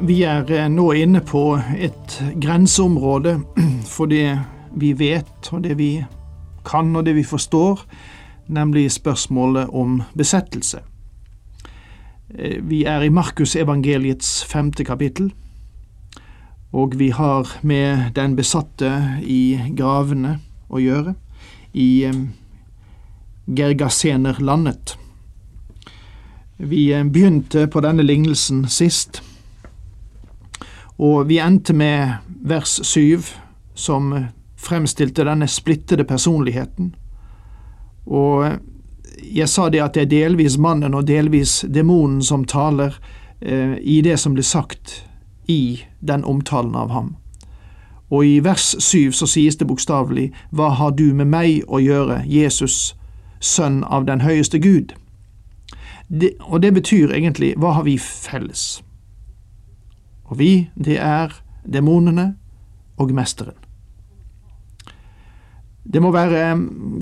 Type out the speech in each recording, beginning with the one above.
Vi er eh, nå inne på et grenseområde for det vi vet, og det vi kan, og det vi forstår, nemlig spørsmålet om besettelse. Eh, vi er i Markusevangeliets femte kapittel, og vi har med den besatte i gravene å gjøre, i eh, Gergasenerlandet. Vi begynte på denne lignelsen sist, og vi endte med vers 7, som fremstilte denne splittede personligheten. Og jeg sa det at det er delvis mannen og delvis demonen som taler eh, i det som ble sagt i den omtalen av ham. Og i vers 7 så sies det bokstavelig Hva har du med meg å gjøre, Jesus, sønn av den høyeste Gud? Det, og det betyr egentlig Hva har vi felles? Og vi, det er demonene og mesteren. Det må være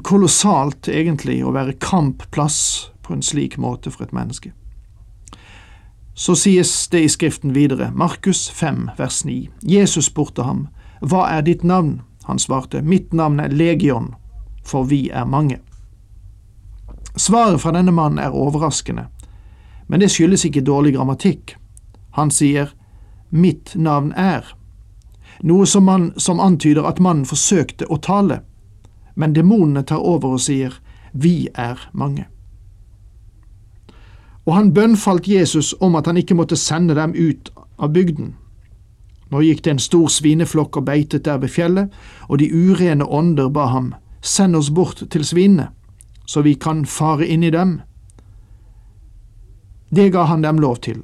kolossalt, egentlig, å være kampplass på en slik måte for et menneske. Så sies det i Skriften videre, Markus 5, vers 9. Jesus spurte ham, Hva er ditt navn? Han svarte, Mitt navn er Legion, for vi er mange. Svaret fra denne mannen er overraskende, men det skyldes ikke dårlig grammatikk. Han sier, Mitt navn er, noe som, man, som antyder at mannen forsøkte å tale, men demonene tar over og sier, Vi er mange. Og han bønnfalt Jesus om at han ikke måtte sende dem ut av bygden. Nå gikk det en stor svineflokk og beitet der ved fjellet, og de urene ånder ba ham, Send oss bort til svinene, så vi kan fare inn i dem. Det ga han dem lov til.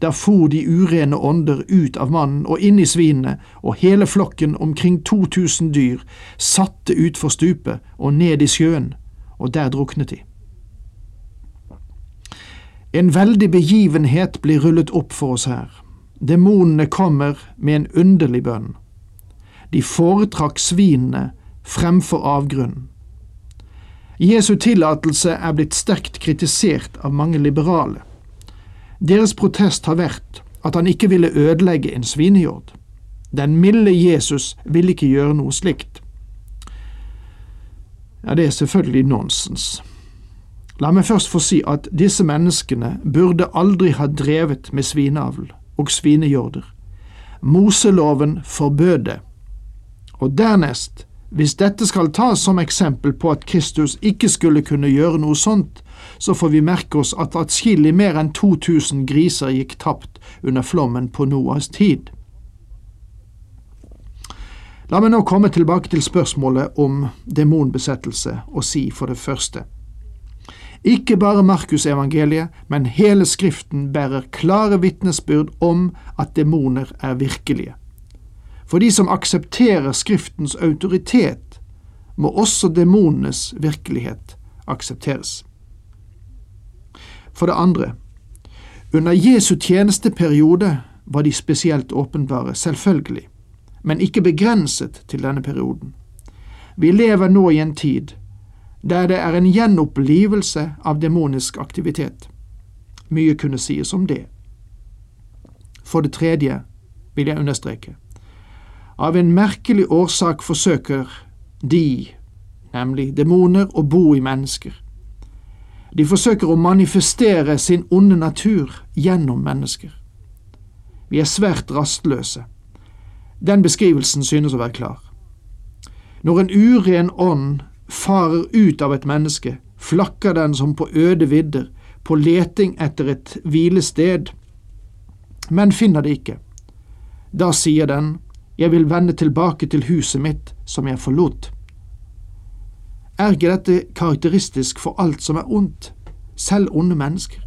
Der for de urene ånder ut av mannen og inn i svinene, og hele flokken, omkring 2000 dyr, satte utfor stupet og ned i sjøen, og der druknet de. En veldig begivenhet blir rullet opp for oss her. Demonene kommer med en underlig bønn. De foretrakk svinene fremfor avgrunnen. Jesu tillatelse er blitt sterkt kritisert av mange liberale. Deres protest har vært at han ikke ville ødelegge en svinehjord. Den milde Jesus ville ikke gjøre noe slikt. Ja, det er selvfølgelig nonsens. La meg først få si at disse menneskene burde aldri ha drevet med svineavl og svinehjorder. Moseloven forbød det. Og dernest, hvis dette skal tas som eksempel på at Kristus ikke skulle kunne gjøre noe sånt, så får vi merke oss at atskillig mer enn 2000 griser gikk tapt under flommen på Noas tid. La meg nå komme tilbake til spørsmålet om demonbesettelse og si for det første. Ikke bare Markusevangeliet, men hele Skriften bærer klare vitnesbyrd om at demoner er virkelige. For de som aksepterer Skriftens autoritet, må også demonenes virkelighet aksepteres. For det andre, under Jesu tjenesteperiode var de spesielt åpenbare, selvfølgelig, men ikke begrenset til denne perioden. Vi lever nå i en tid der det er en gjenopplivelse av demonisk aktivitet. Mye kunne sies om det. For det tredje vil jeg understreke, av en merkelig årsak forsøker de, nemlig demoner, å bo i mennesker. De forsøker å manifestere sin onde natur gjennom mennesker. Vi er svært rastløse. Den beskrivelsen synes å være klar. Når en uren ånd farer ut av et menneske, flakker den som på øde vidder, på leting etter et hvilested, men finner det ikke. Da sier den, Jeg vil vende tilbake til huset mitt som jeg forlot. Er ikke dette karakteristisk for alt som er ondt, selv onde mennesker?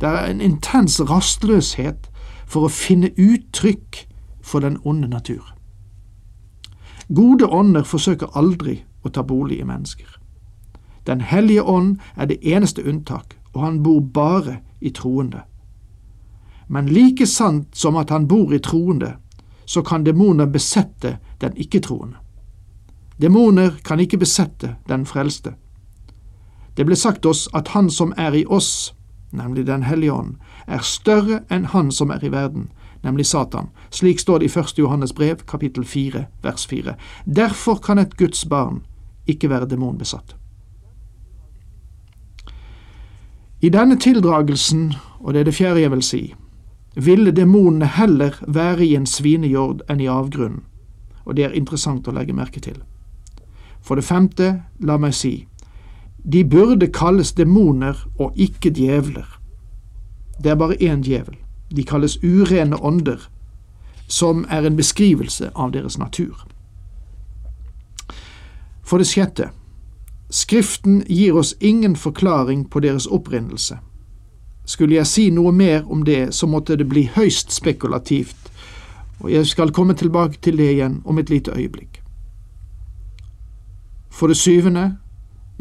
Det er en intens rastløshet for å finne uttrykk for den onde natur. Gode ånder forsøker aldri å ta bolig i mennesker. Den hellige ånd er det eneste unntak, og han bor bare i troende. Men like sant som at han bor i troende, så kan demoner besette den ikke-troende. Demoner kan ikke besette den frelste. Det ble sagt oss at Han som er i oss, nemlig Den hellige ånd, er større enn Han som er i verden, nemlig Satan. Slik står det i 1. Johannes brev, kapittel 4, vers 4. Derfor kan et Guds barn ikke være demonbesatt. I denne tildragelsen, og det er det fjerde jeg vil si, ville demonene heller være i en svinejord enn i avgrunnen, og det er interessant å legge merke til. For det femte, la meg si, de burde kalles demoner og ikke djevler. Det er bare én djevel. De kalles urene ånder, som er en beskrivelse av deres natur. For det sjette, Skriften gir oss ingen forklaring på deres opprinnelse. Skulle jeg si noe mer om det, så måtte det bli høyst spekulativt, og jeg skal komme tilbake til det igjen om et lite øyeblikk. For det syvende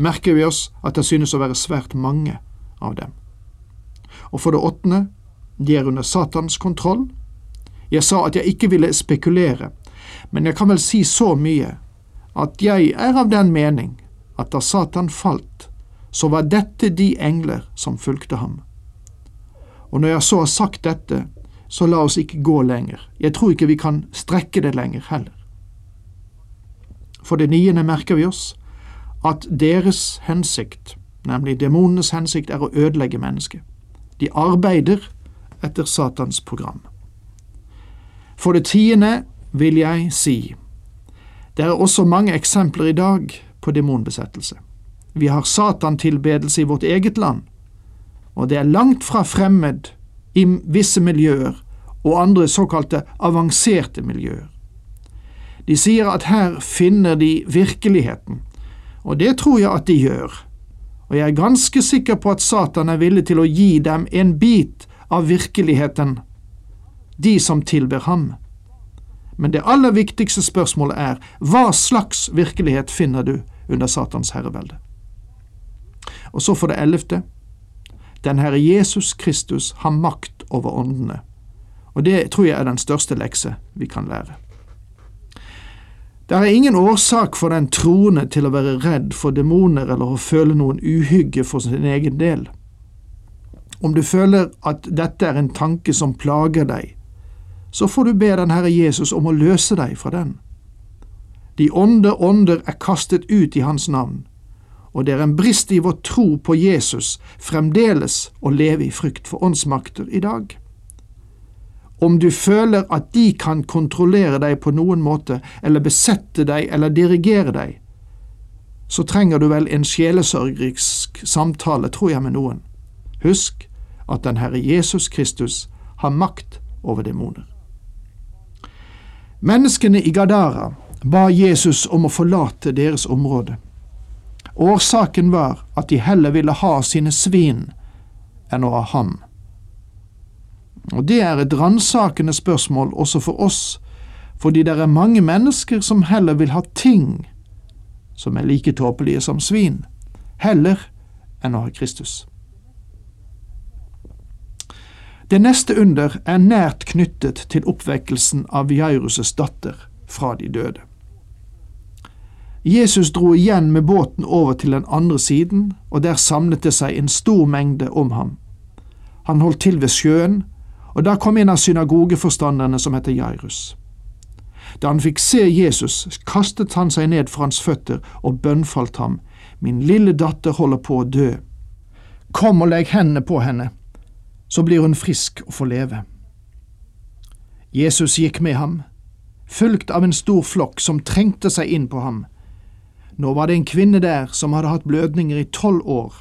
merker vi oss at det synes å være svært mange av dem. Og for det åttende, de er under Satans kontroll. Jeg sa at jeg ikke ville spekulere, men jeg kan vel si så mye at jeg er av den mening at da Satan falt, så var dette de engler som fulgte ham. Og når jeg så har sagt dette, så la oss ikke gå lenger. Jeg tror ikke vi kan strekke det lenger heller. For det niende merker vi oss at deres hensikt, nemlig demonenes hensikt, er å ødelegge mennesket. De arbeider etter Satans program. For det tiende vil jeg si, det er også mange eksempler i dag på demonbesettelse. Vi har satantilbedelse i vårt eget land, og det er langt fra fremmed i visse miljøer og andre såkalte avanserte miljøer. De sier at her finner de virkeligheten, og det tror jeg at de gjør, og jeg er ganske sikker på at Satan er villig til å gi dem en bit av virkeligheten, de som tilber ham. Men det aller viktigste spørsmålet er hva slags virkelighet finner du under Satans herrevelde? Og så for det ellevte, den Herre Jesus Kristus har makt over åndene, og det tror jeg er den største lekse vi kan lære. Det er ingen årsak for den troende til å være redd for demoner eller å føle noen uhygge for sin egen del. Om du føler at dette er en tanke som plager deg, så får du be den Herre Jesus om å løse deg fra den. De onde ånder er kastet ut i Hans navn, og det er en brist i vår tro på Jesus fremdeles å leve i frykt for åndsmakter i dag. Om du føler at de kan kontrollere deg på noen måte, eller besette deg eller dirigere deg, så trenger du vel en sjelesørgerisk samtale, tror jeg, med noen. Husk at den Herre Jesus Kristus har makt over demoner. Menneskene i Gadara ba Jesus om å forlate deres område. Årsaken var at de heller ville ha sine svin enn å ha ham. Og Det er et ransakende spørsmål også for oss, fordi det er mange mennesker som heller vil ha ting som er like tåpelige som svin, heller enn å ha Kristus. Det neste under er nært knyttet til oppvekkelsen av Jairus' datter fra de døde. Jesus dro igjen med båten over til den andre siden, og der samlet det seg en stor mengde om ham. Han holdt til ved sjøen, og da kom en av synagogeforstanderne som heter Jairus. Da han fikk se Jesus, kastet han seg ned for hans føtter og bønnfalt ham, Min lille datter holder på å dø. Kom og legg hendene på henne, så blir hun frisk og får leve. Jesus gikk med ham, fulgt av en stor flokk som trengte seg inn på ham. Nå var det en kvinne der som hadde hatt blødninger i tolv år.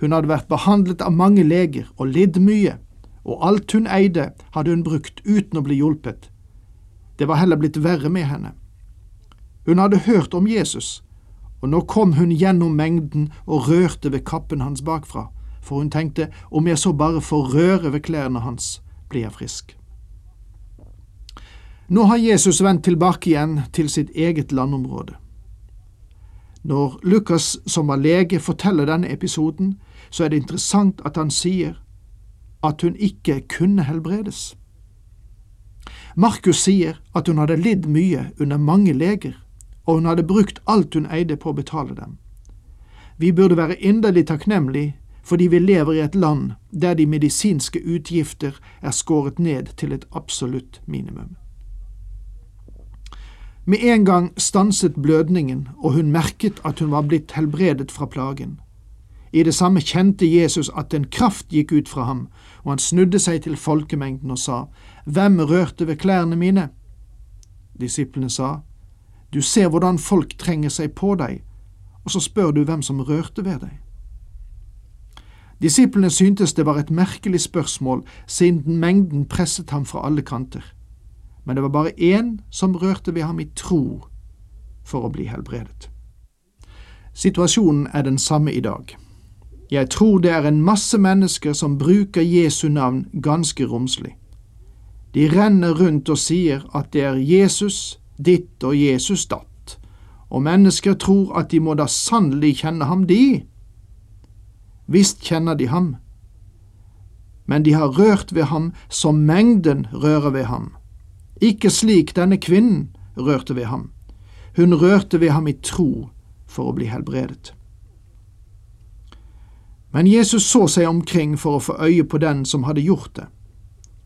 Hun hadde vært behandlet av mange leger og lidd mye, og alt hun eide, hadde hun brukt uten å bli hjulpet. Det var heller blitt verre med henne. Hun hadde hørt om Jesus, og nå kom hun gjennom mengden og rørte ved kappen hans bakfra, for hun tenkte om jeg så bare får røre ved klærne hans, blir jeg frisk. Nå har Jesus vendt tilbake igjen til sitt eget landområde. Når Lukas, som var lege, forteller denne episoden, så er det interessant at han sier at hun ikke kunne helbredes. Markus sier at hun hadde lidd mye under mange leger, og hun hadde brukt alt hun eide på å betale dem. Vi burde være inderlig takknemlige fordi vi lever i et land der de medisinske utgifter er skåret ned til et absolutt minimum. Med en gang stanset blødningen, og hun merket at hun var blitt helbredet fra plagen. I det samme kjente Jesus at en kraft gikk ut fra ham, og han snudde seg til folkemengden og sa, Hvem rørte ved klærne mine? Disiplene sa, Du ser hvordan folk trenger seg på deg, og så spør du hvem som rørte ved deg. Disiplene syntes det var et merkelig spørsmål, siden mengden presset ham fra alle kanter men det var bare én som rørte ved ham i tro for å bli helbredet. Situasjonen er den samme i dag. Jeg tror det er en masse mennesker som bruker Jesu navn ganske romslig. De renner rundt og sier at det er Jesus ditt og Jesus datt, og mennesker tror at de må da sannelig kjenne ham, de. Visst kjenner de ham, men de har rørt ved ham som mengden rører ved ham ikke slik denne kvinnen rørte ved ham. Hun rørte ved ham i tro for å bli helbredet. Men Jesus så seg omkring for å få øye på den som hadde gjort det.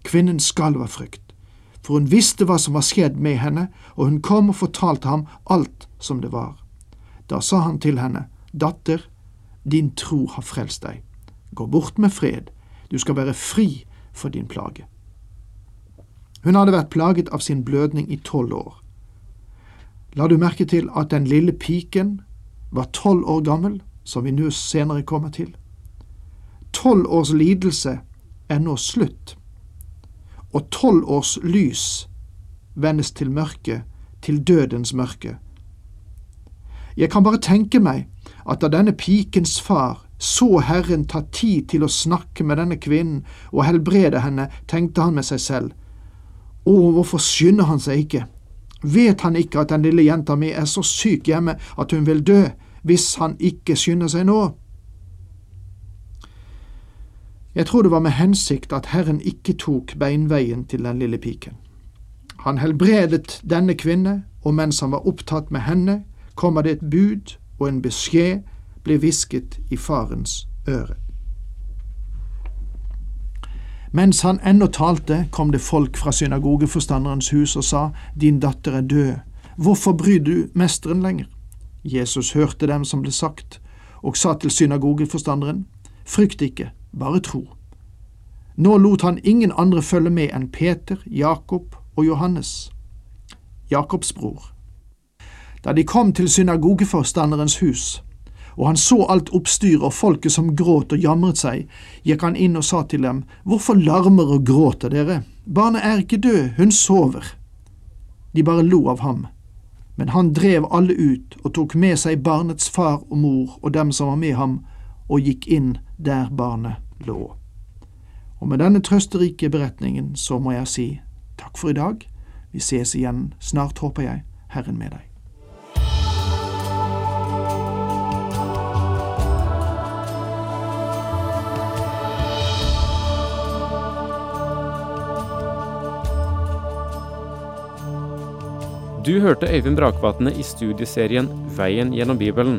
Kvinnen skalv av frykt, for hun visste hva som var skjedd med henne, og hun kom og fortalte ham alt som det var. Da sa han til henne, Datter, din tro har frelst deg. Gå bort med fred, du skal være fri for din plage. Hun hadde vært plaget av sin blødning i tolv år. La du merke til at den lille piken var tolv år gammel, som vi nå senere kommer til? Tolv års lidelse er nå slutt, og tolv års lys vendes til mørke, til dødens mørke. Jeg kan bare tenke meg at da denne pikens far så Herren ta tid til å snakke med denne kvinnen og helbrede henne, tenkte han med seg selv, å, hvorfor skynder han seg ikke? Vet han ikke at den lille jenta mi er så syk hjemme at hun vil dø hvis han ikke skynder seg nå? Jeg tror det var med hensikt at Herren ikke tok beinveien til den lille piken. Han helbredet denne kvinne, og mens han var opptatt med henne, kommer det et bud, og en beskjed blir hvisket i farens øre. Mens han ennå talte, kom det folk fra synagogeforstanderens hus og sa, Din datter er død, hvorfor bryr du mesteren lenger? Jesus hørte dem som ble sagt, og sa til synagogeforstanderen, Frykt ikke, bare tro. Nå lot han ingen andre følge med enn Peter, Jakob og Johannes, Jakobs bror. Da de kom til synagogeforstanderens hus, og han så alt oppstyret og folket som gråt og jamret seg, gikk han inn og sa til dem, Hvorfor larmer og gråter dere? Barnet er ikke død, hun sover. De bare lo av ham. Men han drev alle ut og tok med seg barnets far og mor og dem som var med ham, og gikk inn der barnet lå. Og med denne trøsterike beretningen så må jeg si takk for i dag. Vi ses igjen snart, håper jeg. Herren med deg. Du hørte Øyvind Brakvatne i studieserien Veien gjennom Bibelen.